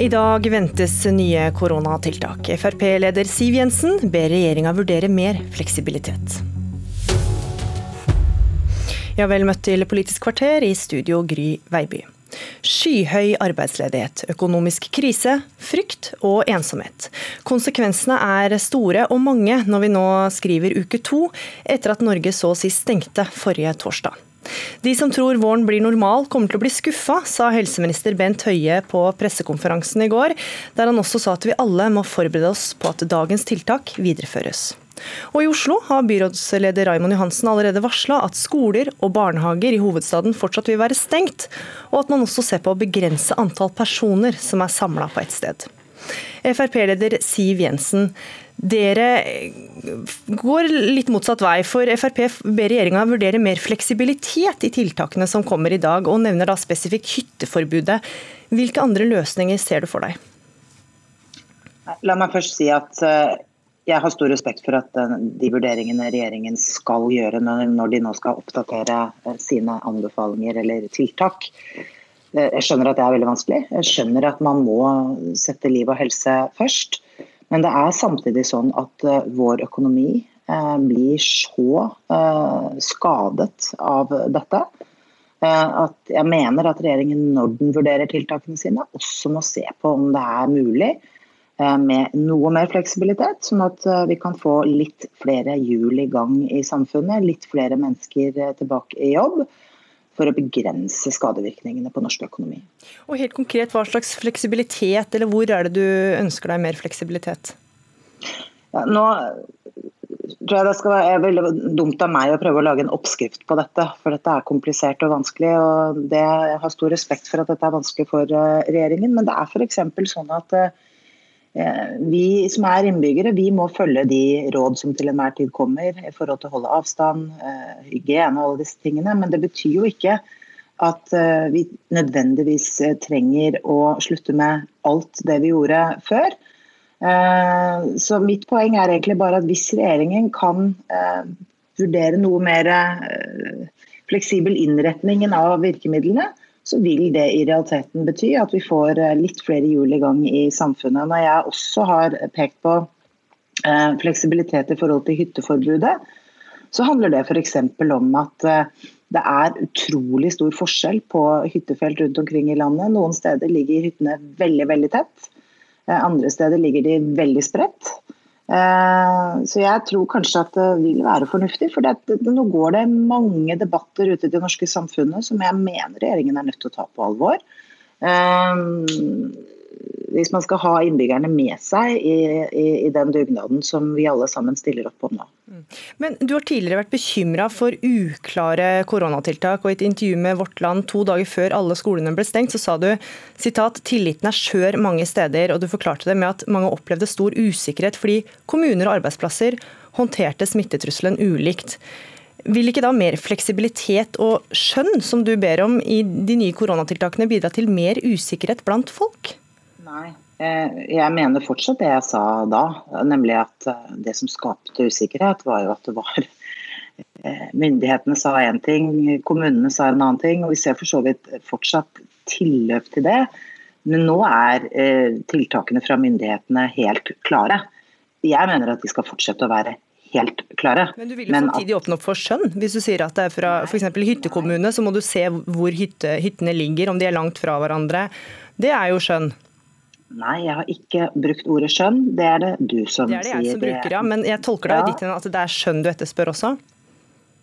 I dag ventes nye koronatiltak. Frp-leder Siv Jensen ber regjeringa vurdere mer fleksibilitet. Ja, vel møtt til Politisk kvarter i studio Gry Veiby. Skyhøy arbeidsledighet, økonomisk krise, frykt og ensomhet. Konsekvensene er store og mange når vi nå skriver uke to etter at Norge så å si stengte forrige torsdag. De som tror våren blir normal, kommer til å bli skuffa, sa helseminister Bent Høie på pressekonferansen i går, der han også sa at vi alle må forberede oss på at dagens tiltak videreføres. Og I Oslo har byrådsleder Raimond Johansen allerede varsla at skoler og barnehager i hovedstaden fortsatt vil være stengt, og at man også ser på å begrense antall personer som er samla på ett sted. Frp-leder Siv Jensen, dere går litt motsatt vei, for Frp ber regjeringa vurdere mer fleksibilitet i tiltakene som kommer i dag, og nevner da spesifikt hytteforbudet. Hvilke andre løsninger ser du for deg? La meg først si at eh, jeg har stor respekt for at eh, de vurderingene regjeringen skal gjøre når de nå skal oppdatere eh, sine anbefalinger eller tiltak. Jeg skjønner at det er veldig vanskelig. Jeg skjønner at man må sette liv og helse først. Men det er samtidig sånn at uh, vår økonomi uh, blir så skadet av dette at jeg mener at regjeringen når den vurderer tiltakene sine, også må se på om det er mulig med noe mer fleksibilitet, sånn at vi kan få litt flere hjul i gang i samfunnet, litt flere mennesker tilbake i jobb for å begrense skadevirkningene på norsk økonomi. Og helt konkret, Hva slags fleksibilitet, eller hvor er det du ønsker deg mer fleksibilitet? Ja, nå tror jeg det skal være veldig dumt av meg å prøve å lage en oppskrift på dette. For dette er komplisert og vanskelig. og det, Jeg har stor respekt for at dette er vanskelig for eh, regjeringen. Men det er f.eks. sånn at eh, vi som er innbyggere, vi må følge de råd som til enhver tid kommer i forhold til å holde avstand, eh, hygiene og alle disse tingene. Men det betyr jo ikke at eh, vi nødvendigvis trenger å slutte med alt det vi gjorde før. Så mitt poeng er egentlig bare at hvis regjeringen kan vurdere noe mer fleksibel innretningen av virkemidlene, så vil det i realiteten bety at vi får eh, litt flere hjul i gang i samfunnet. Når jeg også har pekt på eh, fleksibilitet i forhold til hytteforbudet, så handler det f.eks. om at eh, det er utrolig stor forskjell på hyttefelt rundt omkring i landet. Noen steder ligger hyttene veldig, veldig tett. Andre steder ligger de veldig spredt. Eh, så jeg tror kanskje at det vil være fornuftig. For det, nå går det mange debatter ute i det norske samfunnet som jeg mener regjeringen er nødt til å ta på alvor. Eh, hvis man skal ha innbyggerne med seg i, i, i den dugnaden som vi alle sammen stiller opp på nå. Mm. Men Du har tidligere vært bekymra for uklare koronatiltak. og I et intervju med Vårt Land to dager før alle skolene ble stengt, så sa du sitat, tilliten er skjør mange steder. og Du forklarte det med at mange opplevde stor usikkerhet fordi kommuner og arbeidsplasser håndterte smittetrusselen ulikt. Vil ikke da mer fleksibilitet og skjønn, som du ber om i de nye koronatiltakene, bidra til mer usikkerhet blant folk? Nei. Eh, jeg mener fortsatt det jeg sa da, nemlig at eh, det som skapte usikkerhet, var jo at det var eh, Myndighetene sa én ting, kommunene sa en annen ting, og vi ser for så vidt fortsatt tilløp til det. Men nå er tiltakene fra myndighetene helt klare. Jeg mener at de skal fortsette å være helt klare. Men du vil jo Men samtidig åpne opp for skjønn? Hvis du sier at det er fra f.eks. hyttekommune, så må du se hvor hytte, hyttene ligger, om de er langt fra hverandre. Det er jo skjønn. Nei, jeg har ikke brukt ordet skjønn. Det er det du som sier. Det er det jeg som bruker, ja. Men jeg tolker deg ja. ditt at det er skjønn du etterspør også?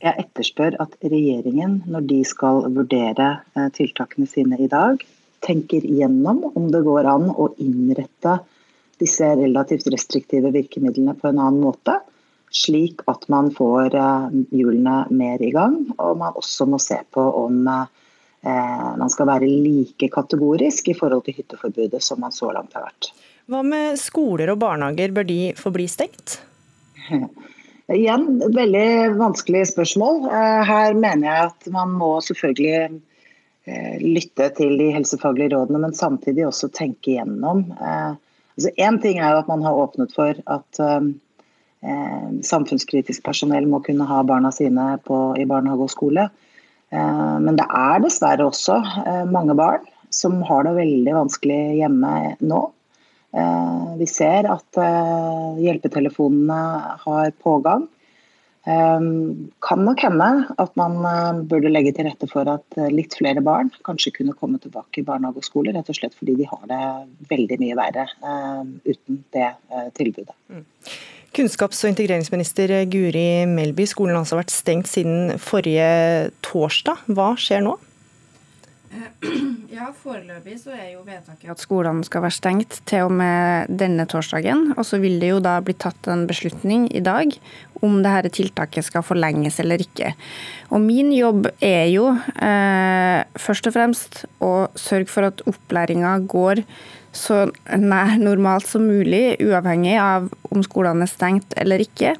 Jeg etterspør at regjeringen, når de skal vurdere eh, tiltakene sine i dag, tenker gjennom om det går an å innrette disse relativt restriktive virkemidlene på en annen måte. Slik at man får eh, hjulene mer i gang, og man også må se på om Eh, man skal være like kategorisk i forhold til hytteforbudet som man så langt har vært. Hva med skoler og barnehager, bør de forbli stengt? Igjen, et veldig vanskelig spørsmål. Eh, her mener jeg at man må selvfølgelig eh, lytte til de helsefaglige rådene, men samtidig også tenke igjennom. Altså, ting er jo at man har åpnet for at samfunnskritisk personell må kunne ha barna sine på, i barnehage og skole. Eh, men det er dessverre også eh, mange barn som har det veldig vanskelig hjemme nå. Vi ser at hjelpetelefonene har pågang. Kan nok hende at man burde legge til rette for at litt flere barn kanskje kunne komme tilbake i barnehage og skole, rett og slett fordi de har det veldig mye verre uten det tilbudet. Kunnskaps- og integreringsminister Guri Melby, skolen har altså vært stengt siden forrige torsdag. Hva skjer nå? Ja, Foreløpig så er jo vedtaket at skolene skal være stengt til og med denne torsdagen. Og så vil det jo da bli tatt en beslutning i dag om dette tiltaket skal forlenges eller ikke. Og min jobb er jo eh, først og fremst å sørge for at opplæringa går så nær normalt som mulig, uavhengig av om skolene er stengt eller ikke.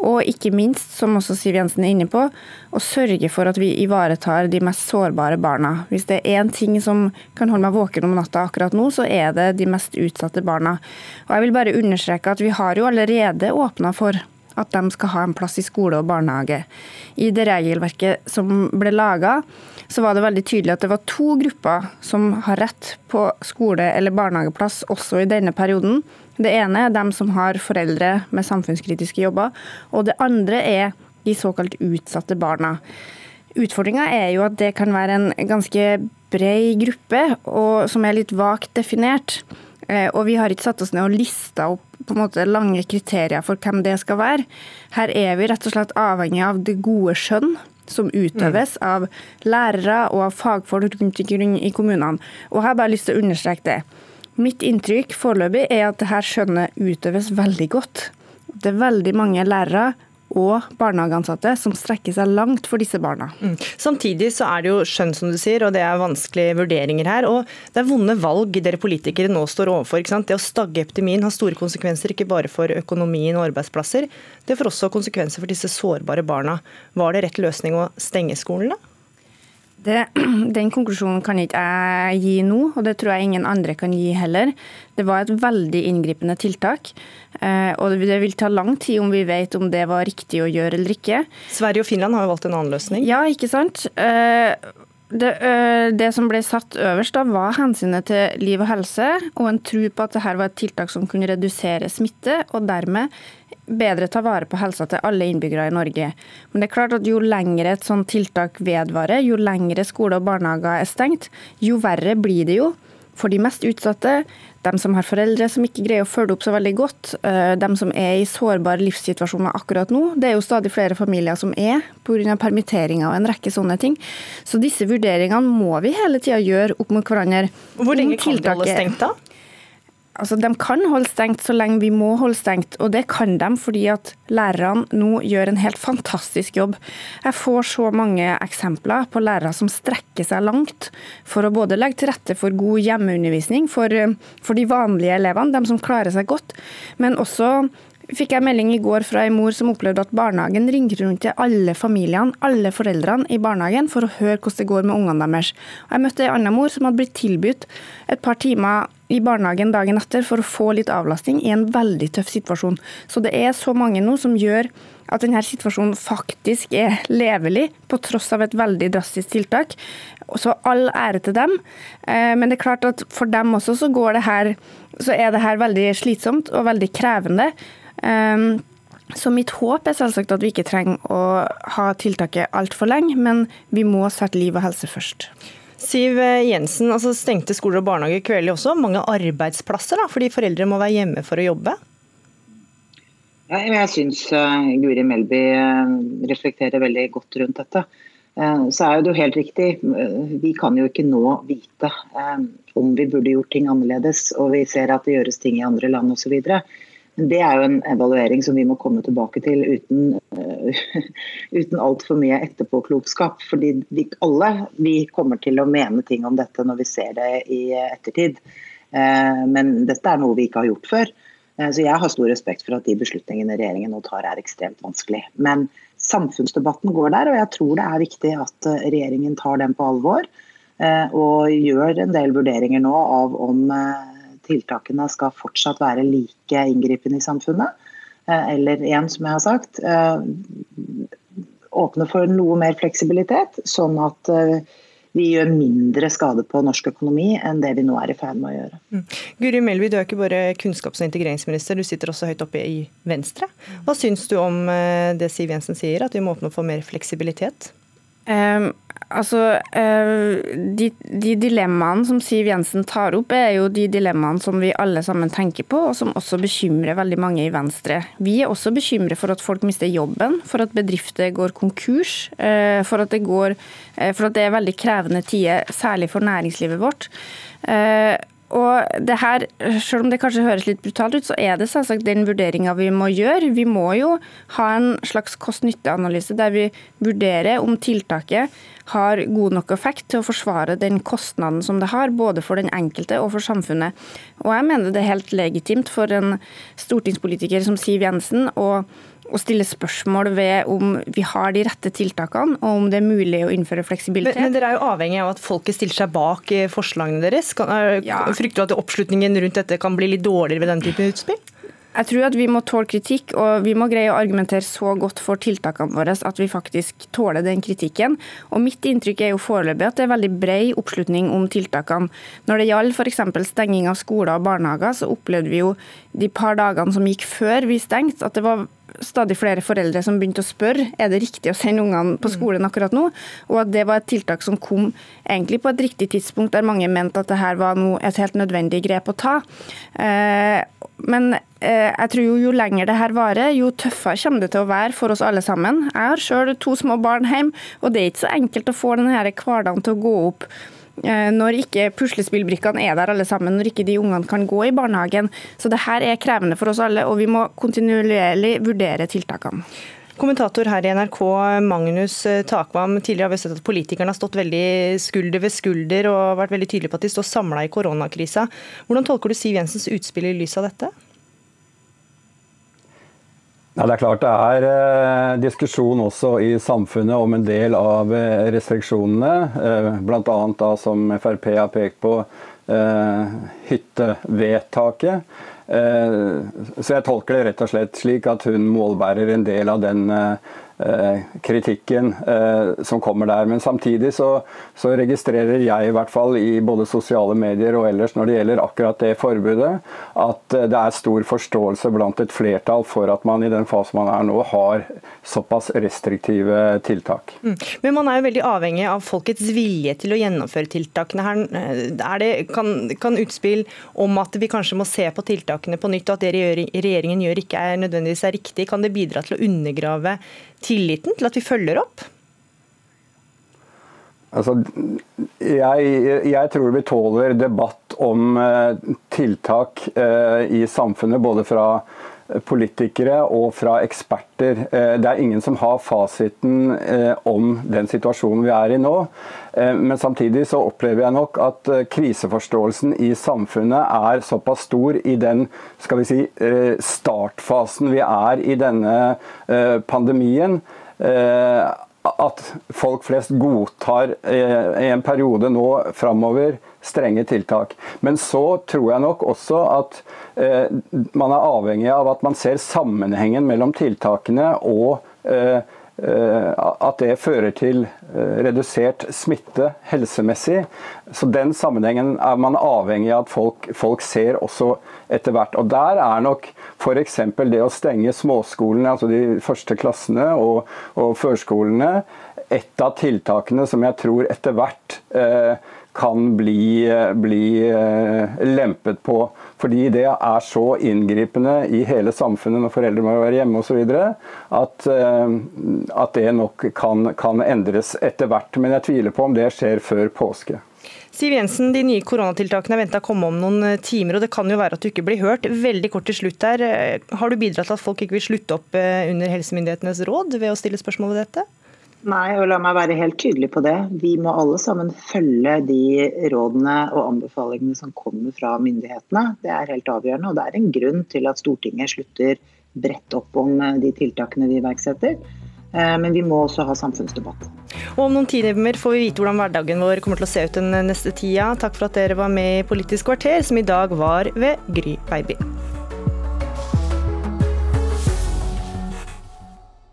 Og ikke minst, som også Siv Jensen er inne på, å sørge for at vi ivaretar de mest sårbare barna. Hvis det er én ting som kan holde meg våken om natta akkurat nå, så er det de mest utsatte barna. Og jeg vil bare understreke at vi har jo allerede åpna for at de skal ha en plass i skole og barnehage. I det regelverket som ble laga, så var det veldig tydelig at det var to grupper som har rett på skole- eller barnehageplass også i denne perioden. Det ene er dem som har foreldre med samfunnskritiske jobber, og det andre er de såkalt utsatte barna. Utfordringa er jo at det kan være en ganske bred gruppe, og som er litt vagt definert. Eh, og vi har ikke satt oss ned og lista opp på en måte lange kriterier for hvem det skal være. Her er vi rett og slett avhengig av det gode skjønn som utøves mm. av lærere og av fagfolk rundt omkring i kommunene. Og jeg har bare lyst til å understreke det. Mitt inntrykk foreløpig er at dette skjønnet utøves veldig godt. Det er veldig mange lærere og barnehageansatte som strekker seg langt for disse barna. Mm. Samtidig så er det jo skjønn, som du sier, og det er vanskelige vurderinger her. Og det er vonde valg dere politikere nå står overfor. ikke sant? Det å stagge epidemien har store konsekvenser, ikke bare for økonomien og arbeidsplasser. Det får også konsekvenser for disse sårbare barna. Var det rett løsning å stenge skolene? Det, den konklusjonen kan ikke jeg gi nå, og det tror jeg ingen andre kan gi heller. Det var et veldig inngripende tiltak, eh, og det vil ta lang tid om vi vet om det var riktig å gjøre eller ikke. Sverige og Finland har jo valgt en annen løsning. Ja, ikke sant. Eh, det, det, som ble satt øverst, da, var hensynet til liv og helse, og en tro på at dette var et tiltak som kunne redusere smitte, og dermed bedre ta vare på helsa til alle innbyggere i Norge. Men det er klart at jo lengre et sånt tiltak vedvarer, jo lengre skole og barnehager er stengt, jo verre blir det jo for de mest utsatte, dem som har foreldre som ikke greier å følge opp så veldig godt, eh, dem som er i sårbare livssituasjoner akkurat nå. Det er jo stadig flere familier som er pga. permitteringer og en rekke sånne ting. Så disse vurderingene må vi hele tida gjøre opp mot hverandre. Hvor lenge kan det holde stengt da? Altså, De kan holde stengt så lenge vi må holde stengt, og det kan de fordi at lærerne nå gjør en helt fantastisk jobb. Jeg får så mange eksempler på lærere som strekker seg langt for å både legge til rette for god hjemmeundervisning for, for de vanlige elevene, de som klarer seg godt, men også fikk jeg melding i går fra en mor som opplevde at barnehagen ringer rundt til alle familiene, alle foreldrene i barnehagen for å høre hvordan det går med ungene deres. Jeg møtte en annen mor som hadde blitt tilbudt et par timer i barnehagen dagen etter for å få litt avlastning i en veldig tøff situasjon. Så det er så mange nå som gjør at denne situasjonen faktisk er levelig, på tross av et veldig drastisk tiltak. Så all ære til dem. Eh, men det er klart at for dem også så, det her, så er det her veldig slitsomt og veldig krevende. Ehm, så mitt håp er selvsagt at vi ikke trenger å ha tiltaket altfor lenge, men vi må sette liv og helse først. Siv Jensen, altså stengte skoler og barnehager kvelder også mange arbeidsplasser da, fordi foreldre må være hjemme for å jobbe? Jeg syns uh, Guri Melby uh, reflekterer veldig godt rundt dette. Uh, så er det jo helt riktig, vi kan jo ikke nå vite om vi burde gjort ting annerledes. Og vi ser at det gjøres ting i andre land osv. Det er jo en evaluering som vi må komme tilbake til uten, uh, uten altfor mye etterpåklokskap. Fordi vi alle vi kommer til å mene ting om dette når vi ser det i ettertid. Uh, men dette er noe vi ikke har gjort før. Uh, så jeg har stor respekt for at de beslutningene regjeringen nå tar er ekstremt vanskelig. Men samfunnsdebatten går der, og jeg tror det er viktig at regjeringen tar den på alvor. Og gjør en del vurderinger nå av om tiltakene skal fortsatt være like inngripende i samfunnet. Eh, eller igjen, som jeg har sagt, eh, åpne for noe mer fleksibilitet, sånn at eh, vi gjør mindre skade på norsk økonomi enn det vi nå er i ferd med å gjøre. Mm. Guri Melby, du er ikke bare kunnskaps- og integreringsminister, du sitter også høyt oppe i Venstre. Hva syns du om det Siv Jensen sier, at vi må åpne for mer fleksibilitet? Um, altså, uh, de, de, dilemmaene som Siv Jensen tar opp, er jo de dilemmaene som vi alle sammen tenker på, og som også bekymrer veldig mange i Venstre. Vi er også bekymret for at folk mister jobben, for at bedrifter går konkurs, uh, for, at går, uh, for at det er veldig krevende tider, særlig for næringslivet vårt. Og det her, Selv om det kanskje høres litt brutalt ut, så er det selvsagt den vurderinga vi må gjøre. Vi må jo ha en slags kost-nytte-analyse der vi vurderer om tiltaket har god nok effekt til å forsvare den kostnaden som det har, både for den enkelte og for samfunnet. Og jeg mener det er helt legitimt for en stortingspolitiker som Siv Jensen å å stille spørsmål ved om vi har de rette tiltakene, og om det er mulig å innføre fleksibilitet. Men, men dere er jo avhengig av at folket stiller seg bak eh, forslagene deres. Kan, ja. Frykter du at oppslutningen rundt dette kan bli litt dårligere ved den type utspill? Jeg tror at vi må tåle kritikk, og vi må greie å argumentere så godt for tiltakene våre at vi faktisk tåler den kritikken. Og Mitt inntrykk er jo foreløpig at det er veldig bred oppslutning om tiltakene. Når det gjaldt f.eks. stenging av skoler og barnehager, så opplevde vi jo de par dagene som gikk før vi stengte, at det var stadig flere foreldre som begynte å spørre er det riktig å sende ungene på mm. skolen akkurat nå, og at det var et tiltak som kom egentlig på et riktig tidspunkt, der mange mente at det her var et helt nødvendig grep å ta. Eh, men eh, jeg tror jo, jo lenger det her varer, jo tøffere kommer det til å være for oss alle sammen. Jeg har sjøl to små barn hjemme, og det er ikke så enkelt å få denne hverdagen til å gå opp når ikke puslespillbrikkene er der alle sammen, når ikke de ungene kan gå i barnehagen. Så det her er krevende for oss alle, og vi må kontinuerlig vurdere tiltakene. Kommentator her i NRK, Magnus Takvam. Tidligere har vi sett at politikerne har stått veldig skulder ved skulder og vært veldig tydelige på at de står samla i koronakrisa. Hvordan tolker du Siv Jensens utspill i lys av dette? Ja, det er klart det er eh, diskusjon også i samfunnet om en del av eh, restriksjonene. Eh, Bl.a. som Frp har pekt på eh, hyttevedtaket. Eh, så jeg tolker det rett og slett slik at hun målbærer en del av den kritikken eh, som kommer der. Men samtidig så, så, registrerer jeg i hvert fall i både sosiale medier og ellers når det gjelder akkurat det forbudet, at eh, det er stor forståelse blant et flertall for at man i den fasen man er nå, har såpass restriktive tiltak. Mm. Men man er jo veldig avhengig av folkets vilje til å gjennomføre tiltakene. her. Det, kan, kan, utspill om at vi kanskje må se på tiltakene på nytt, og at det regjeringen gjør ikke er nødvendigvis er riktig, kan det bidra til å undergrave tilliten til at vi følger opp? Altså, jeg, jeg, tror vi tåler debatt om eh, tiltak eh, i samfunnet, både fra politikere og fra eksperter. Eh, det er ingen som har fasiten om den situasjonen vi er i nå. Men samtidig så opplever jeg nok at kriseforståelsen i samfunnet er såpass stor i den skal vi si, startfasen vi er i denne pandemien Eh, at folk flest godtar eh, i en periode nå framover strenge tiltak. Men så tror jeg nok også at eh, man er avhengig av at man ser sammenhengen mellom tiltakene og Eh, at det fører til eh, redusert smitte helsemessig. Så Den sammenhengen er man avhengig av at folk, folk ser også etter hvert. Og Der er nok f.eks. det å stenge småskolene, altså de første klassene og, og førskolene, et av tiltakene som jeg tror etter hvert eh, kan bli, bli eh, lempet på. Fordi det er så inngripende i hele samfunnet når foreldre må være hjemme osv. At, eh, at det nok kan, kan endres etter hvert. Men jeg tviler på om det skjer før påske. Siv Jensen, De nye koronatiltakene er venta å komme om noen eh, timer, og det kan jo være at du ikke blir hørt. Veldig kort til slutt her. Har du bidratt til at folk ikke vil slutte opp under helsemyndighetenes råd ved å stille spørsmål ved dette? Nei, og la meg være helt tydelig på det. Vi må alle sammen følge de rådene og anbefalingene som kommer fra myndighetene. Det er helt avgjørende, og det er en grunn til at Stortinget slutter bredt opp om eh, de tiltakene vi iverksetter. Eh, men vi må også ha samfunnsdebatt. Og Om noen timer får vi vite hvordan hverdagen vår kommer til å se ut den neste tida. Takk for at dere var med i Politisk kvarter, som i dag var ved Gry Baby.